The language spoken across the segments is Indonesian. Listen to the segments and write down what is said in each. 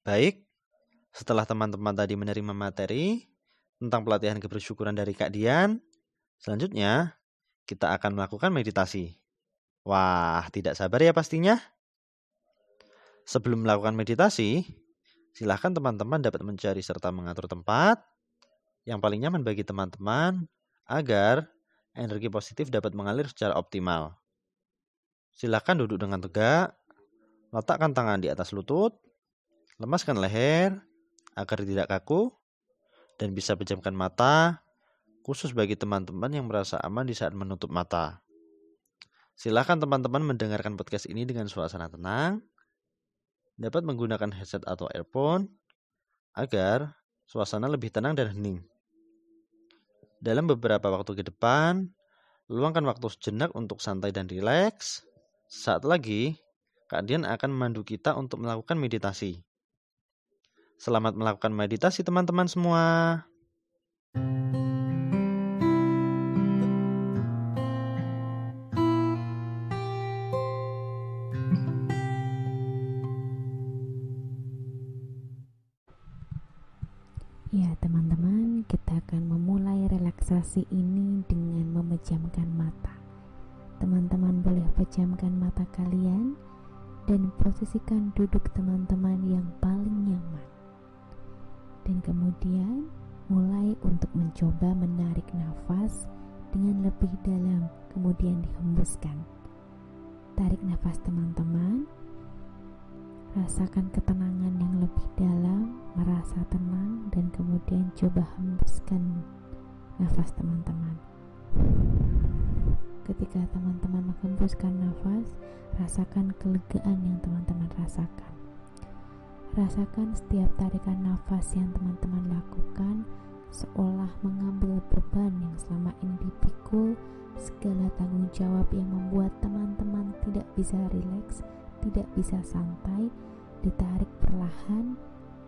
Baik, setelah teman-teman tadi menerima materi tentang pelatihan kebersyukuran dari Kak Dian, selanjutnya kita akan melakukan meditasi. Wah, tidak sabar ya pastinya. Sebelum melakukan meditasi, silahkan teman-teman dapat mencari serta mengatur tempat yang paling nyaman bagi teman-teman agar energi positif dapat mengalir secara optimal. Silahkan duduk dengan tegak, letakkan tangan di atas lutut, lemaskan leher agar tidak kaku, dan bisa pejamkan mata, khusus bagi teman-teman yang merasa aman di saat menutup mata. Silahkan teman-teman mendengarkan podcast ini dengan suasana tenang, dapat menggunakan headset atau earphone, agar suasana lebih tenang dan hening. Dalam beberapa waktu ke depan, luangkan waktu sejenak untuk santai dan rileks. Saat lagi, Kak Dian akan memandu kita untuk melakukan meditasi. Selamat melakukan meditasi teman-teman semua. Ya, teman-teman, kita akan memulai relaksasi ini dengan memejamkan mata. Teman-teman boleh pejamkan mata kalian dan posisikan duduk teman-teman yang paling kemudian mulai untuk mencoba menarik nafas dengan lebih dalam, kemudian dihembuskan. Tarik nafas teman-teman. Rasakan ketenangan yang lebih dalam, merasa tenang dan kemudian coba hembuskan nafas teman-teman. Ketika teman-teman menghembuskan nafas, rasakan kelegaan yang teman-teman rasakan. Rasakan setiap tarikan nafas yang teman-teman lakukan seolah mengambil beban yang selama ini dipikul, segala tanggung jawab yang membuat teman-teman tidak bisa rileks, tidak bisa santai, ditarik perlahan,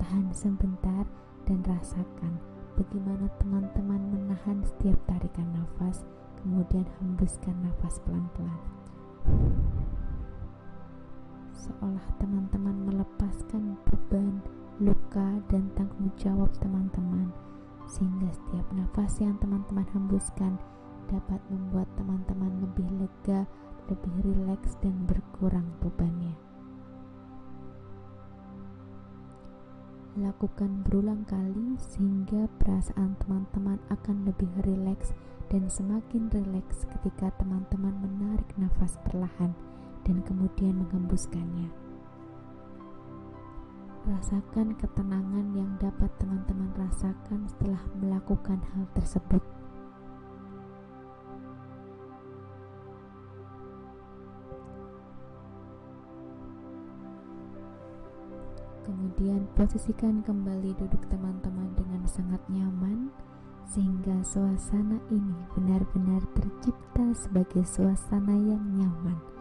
tahan sebentar, dan rasakan bagaimana teman-teman menahan setiap tarikan nafas, kemudian hembuskan nafas pelan-pelan. Seolah teman-teman melepaskan beban, luka, dan tanggung jawab teman-teman, sehingga setiap nafas yang teman-teman hembuskan dapat membuat teman-teman lebih lega, lebih rileks dan berkurang bebannya. Lakukan berulang kali sehingga perasaan teman-teman akan lebih rileks dan semakin rileks ketika teman-teman menarik nafas perlahan dan kemudian menghembuskannya. Rasakan ketenangan yang dapat teman-teman rasakan setelah melakukan hal tersebut. Kemudian posisikan kembali duduk teman-teman dengan sangat nyaman sehingga suasana ini benar-benar tercipta sebagai suasana yang nyaman.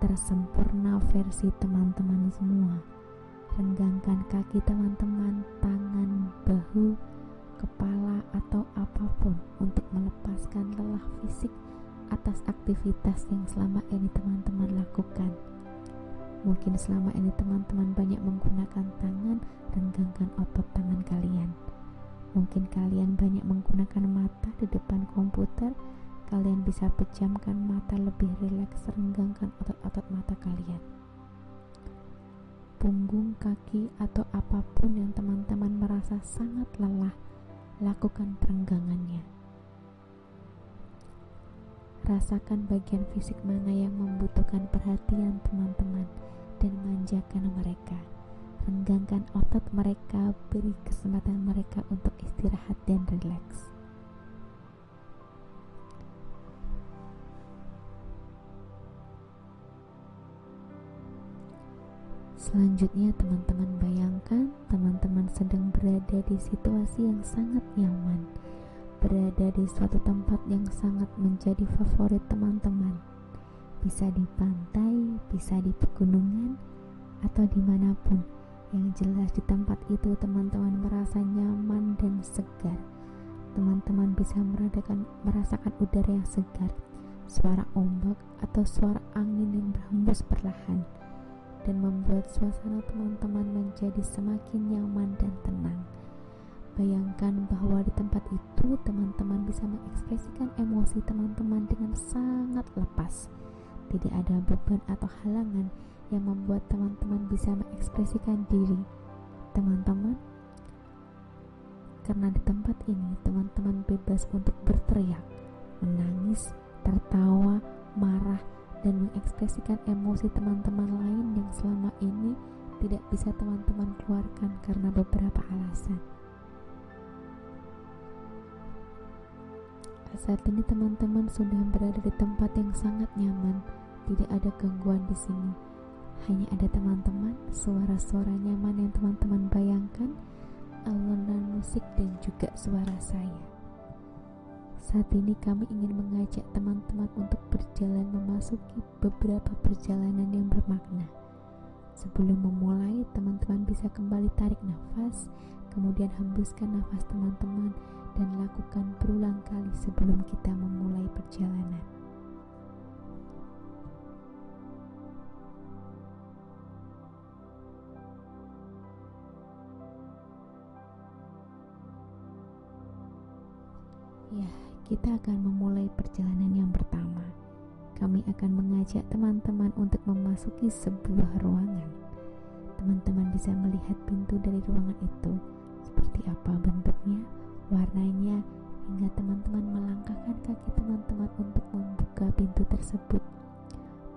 Tersempurna versi teman-teman semua. Renggangkan kaki teman-teman, tangan, bahu, kepala atau apa pun untuk melepaskan lelah fisik atas aktivitas yang selama ini teman-teman lakukan. Mungkin selama ini teman-teman banyak menggunakan tangan, renggangkan otot tangan kalian. Mungkin kalian banyak menggunakan mata di depan komputer, kalian bisa pejamkan mata lebih rileks, renggangkan otot-otot mata kalian. Punggung, kaki, atau apa pun yang teman-teman merasa sangat lelah, lakukan perenggangannya. Rasakan bagian fisik mana yang membutuhkan perhatian teman-teman dan manjakan mereka. Renggangkan otot mereka, beri kesempatan mereka untuk istirahat dan rileks. Selanjutnya teman-teman bayangkan teman-teman sedang berada di situasi yang sangat nyaman. Berada di suatu tempat yang sangat menjadi favorit teman-teman. Bisa di pantai, bisa di pegunungan, atau di mana pun. Yang jelas di tempat itu teman-teman merasa nyaman dan segar. Teman-teman bisa merasakan, merasakan udara yang segar. Suara ombak atau suara angin yang berhembus perlahan dan membuat suasana teman-teman menjadi semakin nyaman dan tenang. Bayangkan bahwa di tempat itu teman-teman bisa mengekspresikan emosi teman-teman dengan sangat lepas. Tidak ada beban atau halangan yang membuat teman-teman bisa mengekspresikan diri. Teman-teman, karena di tempat ini teman-teman bebas untuk berteriak, menangis, tertawa, marah, dan mengekspresikan emosi teman-teman lain yang selama ini tidak bisa teman-teman keluarkan karena beberapa alasan. Saat ini teman-teman sudah berada di tempat yang sangat nyaman, tidak ada gangguan di sini. Hanya ada teman-teman, suara-suara nyaman yang teman-teman bayangkan, alunan musik dan juga suara saya. Saat ini kami ingin mengajak teman-teman untuk berjalan memasuki beberapa perjalanan yang bermakna. Sebelum memulai, teman-teman bisa kembali tarik nafas, kemudian hembuskan nafas teman-teman dan lakukan berulang kali sebelum kita memulai perjalanan. Kita akan memulai perjalanan yang pertama. Kami akan mengajak teman-teman untuk memasuki sebuah ruangan. Teman-teman bisa melihat pintu dari ruangan itu, seperti apa bentuknya, warnanya, hingga teman-teman melangkahkan kaki teman-teman untuk membuka pintu tersebut.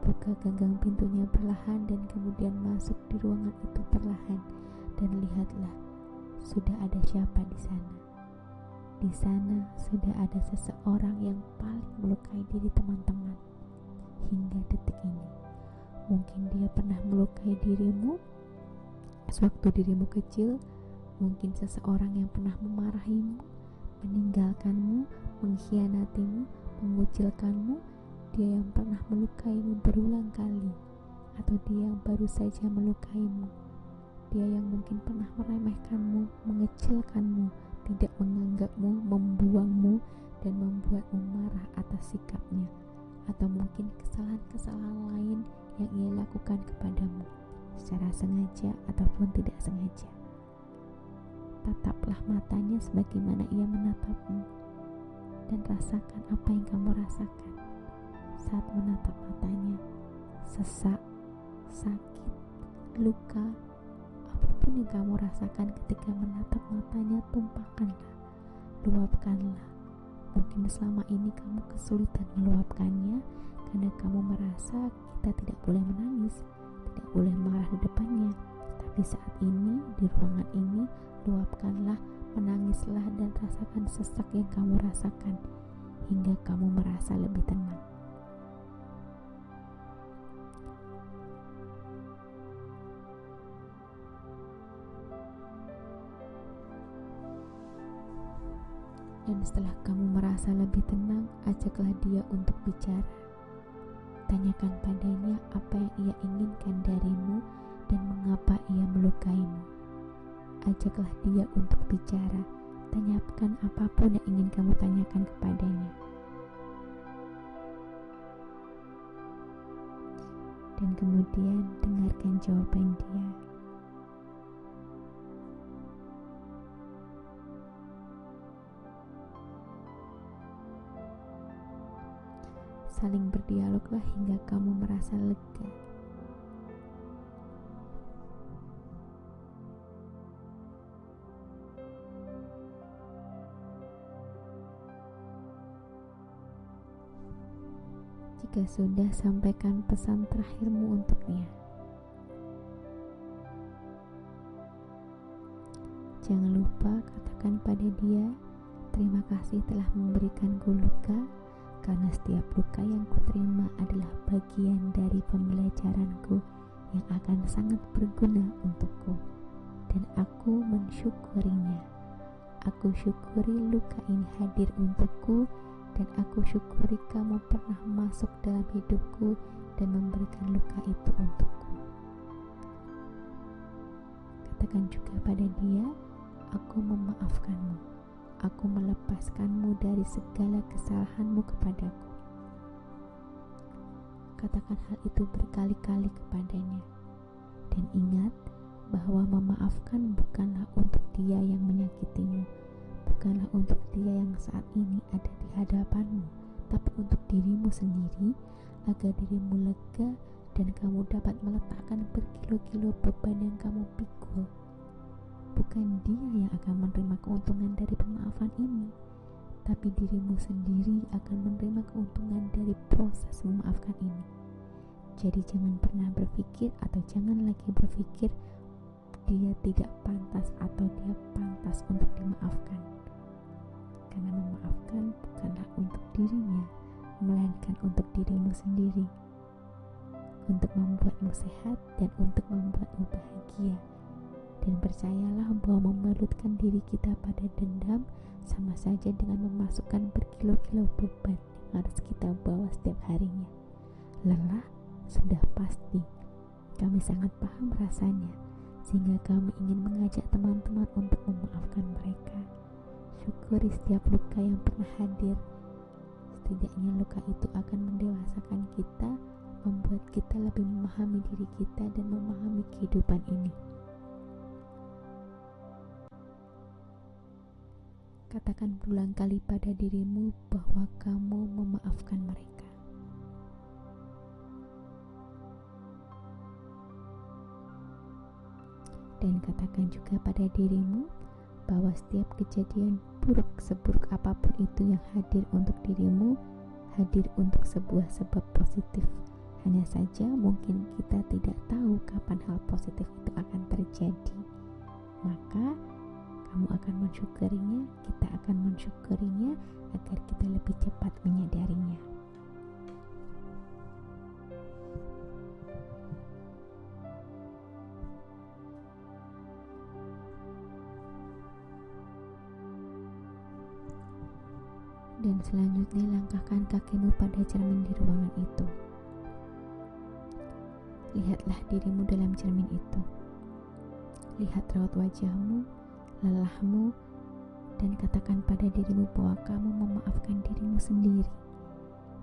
Buka gagang pintunya perlahan dan kemudian masuk di ruangan itu perlahan dan lihatlah sudah ada siapa di sana. Di sana sudah ada seseorang yang paling melukai diri teman-teman hingga detik ini. Mungkin dia pernah melukai dirimu sewaktu dirimu kecil, mungkin seseorang yang pernah memarahimu, meninggalkanmu, mengkhianatimu, mengucilkanmu, dia yang pernah melukaimu berulang kali, atau dia yang baru saja melukaimu, dia yang mungkin pernah meremehkanmu, mengecilkanmu, tidak menganggapmu, membuangmu, dan membuatmu marah atas sikapnya, atau mungkin kesalahan-kesalahan lain yang ia lakukan kepadamu secara sengaja ataupun tidak sengaja. Tataplah matanya sebagaimana ia menatapmu, dan rasakan apa yang kamu rasakan saat menatap matanya. Sesak, sakit, luka, apa pun yang kamu rasakan ketika menatap matanya, tumpahkanlah, luapkanlah. Mungkin selama ini kamu kesulitan meluapkannya karena kamu merasa kita tidak boleh menangis, tidak boleh marah di depannya. Tapi saat ini, di ruangan ini, luapkanlah, menangislah, dan rasakan sesak yang kamu rasakan hingga kamu merasa lebih Setelah kamu merasa lebih tenang, ajaklah dia untuk bicara. Tanyakan padanya apa yang ia inginkan darimu dan mengapa ia melukaimu. Ajaklah dia untuk bicara. Tanyakan apa pun yang ingin kamu tanyakan kepadanya. Dan kemudian dengarkan jawaban dia. Saling berdialoglah hingga kamu merasa lega. Jika sudah, sampaikan pesan terakhirmu untuknya. Jangan lupa katakan pada dia, "Terima kasih telah memberikanku luka." Karena setiap luka yang kuterima adalah bagian dari pembelajaranku yang akan sangat berguna untukku. Dan aku mensyukurinya. Aku syukuri luka ini hadir untukku dan aku syukuri kamu pernah masuk dalam hidupku dan memberikan luka itu untukku. Katakan juga pada dia aku memaafkanmu aku melepaskanmu dari segala kesalahanmu kepadaku. Katakan hal itu berkali-kali kepadanya. Dan ingat bahwa memaafkan bukanlah untuk dia yang menyakitimu, bukanlah untuk dia yang saat ini ada di hadapanmu, tapi untuk dirimu sendiri agar dirimu lega dan kamu dapat meletakkan berkilo-kilo beban yang kamu pikul. Bukan dia yang akan menerima keuntungan dari pemaafan ini, tapi dirimu sendiri akan menerima keuntungan dari proses memaafkan ini. Jadi jangan pernah berpikir atau jangan lagi berpikir dia tidak pantas atau dia pantas untuk dimaafkan. Karena memaafkan bukanlah untuk dirinya, melainkan untuk dirimu sendiri. Untuk membuatmu sehat dan untuk membuatmu bahagia. Dan percayalah bahwa membalutkan diri kita pada dendam sama saja dengan memasukkan berkilo-kilo beban yang harus kita bawa setiap harinya. Lelah sudah pasti. Kami sangat paham rasanya sehingga kami ingin mengajak teman-teman untuk memaafkan mereka. Syukuri setiap luka yang pernah hadir. Setidaknya luka itu akan mendewasakan kita, membuat kita lebih memahami diri kita dan memahami kehidupan ini. Katakan berulang kali pada dirimu bahwa kamu memaafkan mereka. dan katakan juga pada dirimu bahwa setiap kejadian buruk seburuk apa pun itu yang hadir untuk dirimu hadir untuk sebuah sebab positif hanya saja mungkin kita tidak tahu kapan hal positif itu akan terjadi maka kamu akan mensyukurinya kita akan mensyukurinya agar kita lebih cepat menyadarinya dan selanjutnya langkahkan kakimu pada cermin di ruangan itu. Lihatlah dirimu dalam cermin itu. Lihat raut wajahmu, lelahmu, dan katakan pada dirimu bahwa kamu memaafkan dirimu sendiri.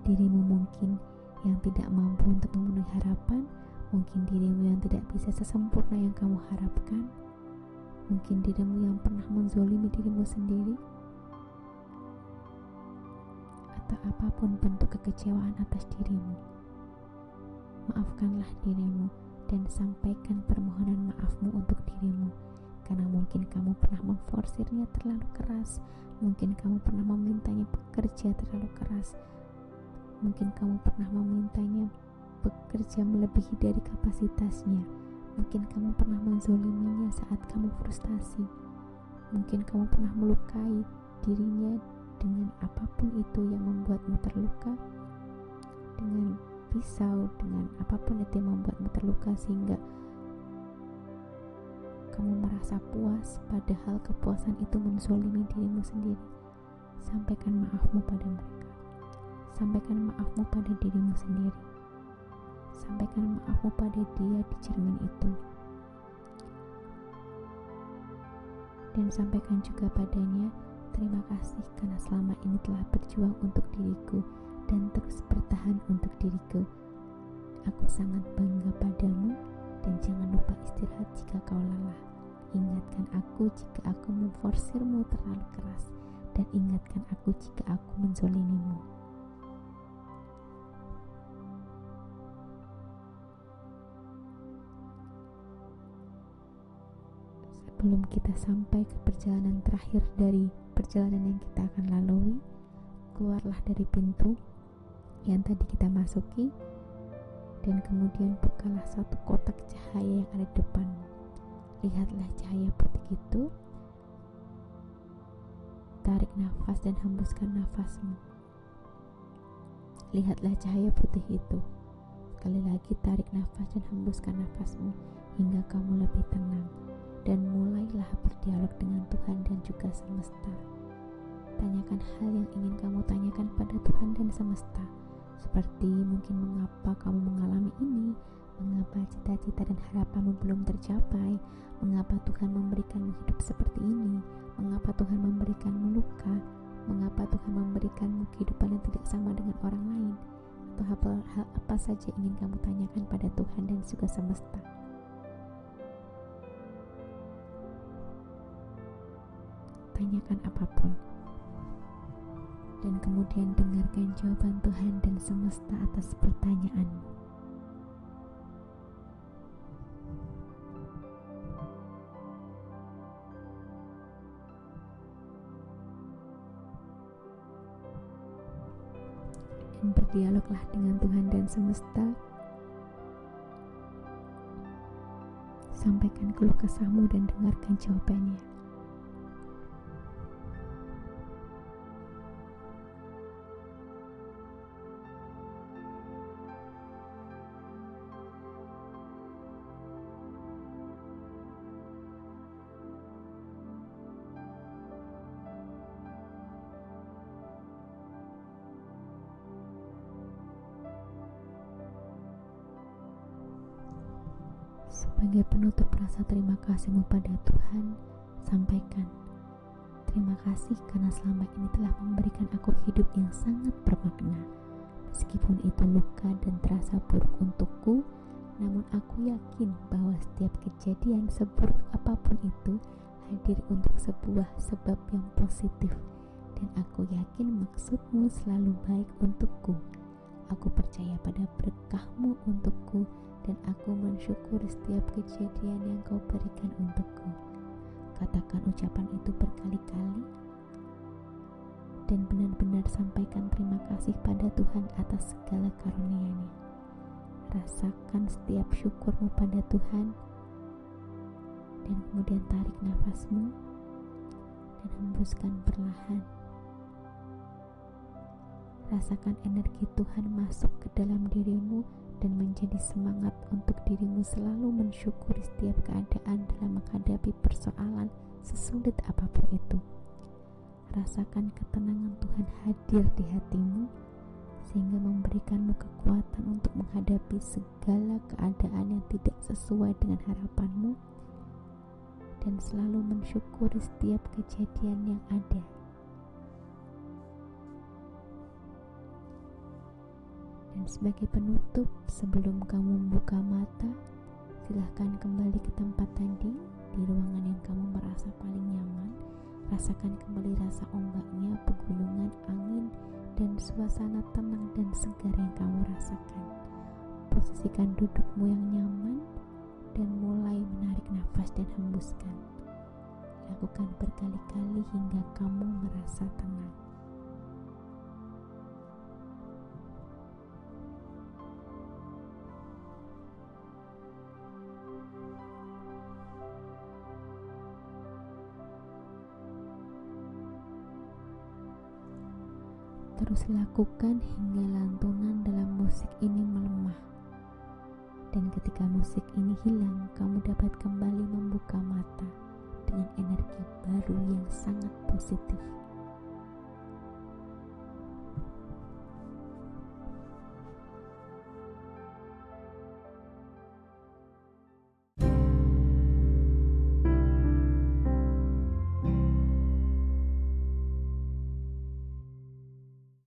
Dirimu mungkin yang tidak mampu untuk memenuhi harapan, mungkin dirimu yang tidak bisa sesempurna yang kamu harapkan, mungkin dirimu yang pernah menzolimi dirimu sendiri, atau apa pun bentuk kekecewaan atas dirimu. Maafkanlah dirimu dan sampaikan permohonan maafmu untuk dirimu karena mungkin kamu pernah memforsirnya terlalu keras, mungkin kamu pernah memintanya bekerja terlalu keras, mungkin kamu pernah memintanya bekerja melebihi dari kapasitasnya, mungkin kamu pernah menzoliminya saat kamu frustasi, mungkin kamu pernah melukai dirinya dengan apa pun itu yang membuatmu terluka. Dengan pisau dengan apa pun itu yang membuatmu terluka sehingga kamu merasa puas padahal kepuasan itu menzolimi dirimu sendiri. Sampaikan maafmu pada mereka. Sampaikan maafmu pada dirimu sendiri. Sampaikan maafmu pada dia di cermin itu. Dan sampaikan juga padanya Terima kasih karena selama ini telah berjuang untuk diriku dan terus bertahan untuk diriku. Aku sangat bangga padamu dan jangan lupa istirahat jika kau lelah. Ingatkan aku jika aku memforsirmu terlalu keras dan ingatkan aku jika aku menzolimimu. Sebelum kita sampai ke perjalanan terakhir dari perjalanan yang kita akan lalui, keluarlah dari pintu yang tadi kita masuki, dan kemudian bukalah satu kotak cahaya yang ada di depanmu. Lihatlah cahaya putih itu, tarik nafas dan hembuskan nafasmu. Lihatlah cahaya putih itu. Sekali lagi tarik nafas dan hembuskan nafasmu hingga kamu lebih tenang dan mulailah berdialog dengan Tuhan dan juga semesta. Tanyakan hal yang ingin kamu tanyakan pada Tuhan dan semesta, seperti mungkin mengapa kamu mengalami ini, mengapa cita-cita dan harapanmu belum tercapai, mengapa Tuhan memberikanmu hidup seperti ini, mengapa Tuhan memberikanmu luka, mengapa Tuhan memberikanmu kehidupan yang tidak sama dengan orang lain, atau apa, hal apa saja ingin kamu tanyakan pada Tuhan dan juga semesta. Tanyakan apa pun. Dan kemudian dengarkan jawaban Tuhan dan semesta atas pertanyaanmu. Dan berdialoglah dengan Tuhan dan semesta Sampaikan keluh kesahmu dan dengarkan jawabannya. Sebagai penutup rasa terima kasihmu pada Tuhan, sampaikan. Terima kasih karena selama ini telah memberikan aku hidup yang sangat bermakna. Meskipun itu luka dan terasa buruk untukku, namun aku yakin bahwa setiap kejadian seburuk apa pun itu hadir untuk sebuah sebab yang positif dan aku yakin maksudmu selalu baik untukku. Aku percaya pada berkahmu untukku dan aku mensyukuri setiap kejadian yang kau berikan untukku. Katakan ucapan itu berkali-kali dan benar-benar sampaikan terima kasih pada Tuhan atas segala karunia-Nya. Rasakan setiap syukurmu pada Tuhan dan kemudian tarik nafasmu dan hembuskan perlahan. Rasakan energi Tuhan masuk ke dalam dirimu dan menjadi semangat untuk dirimu selalu mensyukuri setiap keadaan dalam menghadapi persoalan sesulit apa pun itu. Rasakan ketenangan Tuhan hadir di hatimu sehingga memberikanmu kekuatan untuk menghadapi segala keadaan yang tidak sesuai dengan harapanmu dan selalu mensyukuri setiap kejadian yang ada Dan sebagai penutup, sebelum kamu membuka mata, silahkan kembali ke tempat tadi di ruangan yang kamu merasa paling nyaman. Rasakan kembali rasa ombaknya, pegulungan angin, dan suasana tenang dan segar yang kamu rasakan. Posisikan dudukmu yang nyaman dan mulai menarik nafas dan hembuskan. Lakukan berkali-kali hingga kamu merasa tenang. Terus lakukan hingga lantunan dalam musik ini melemah. Dan ketika musik ini hilang, kamu dapat kembali membuka mata dengan energi baru yang sangat positif.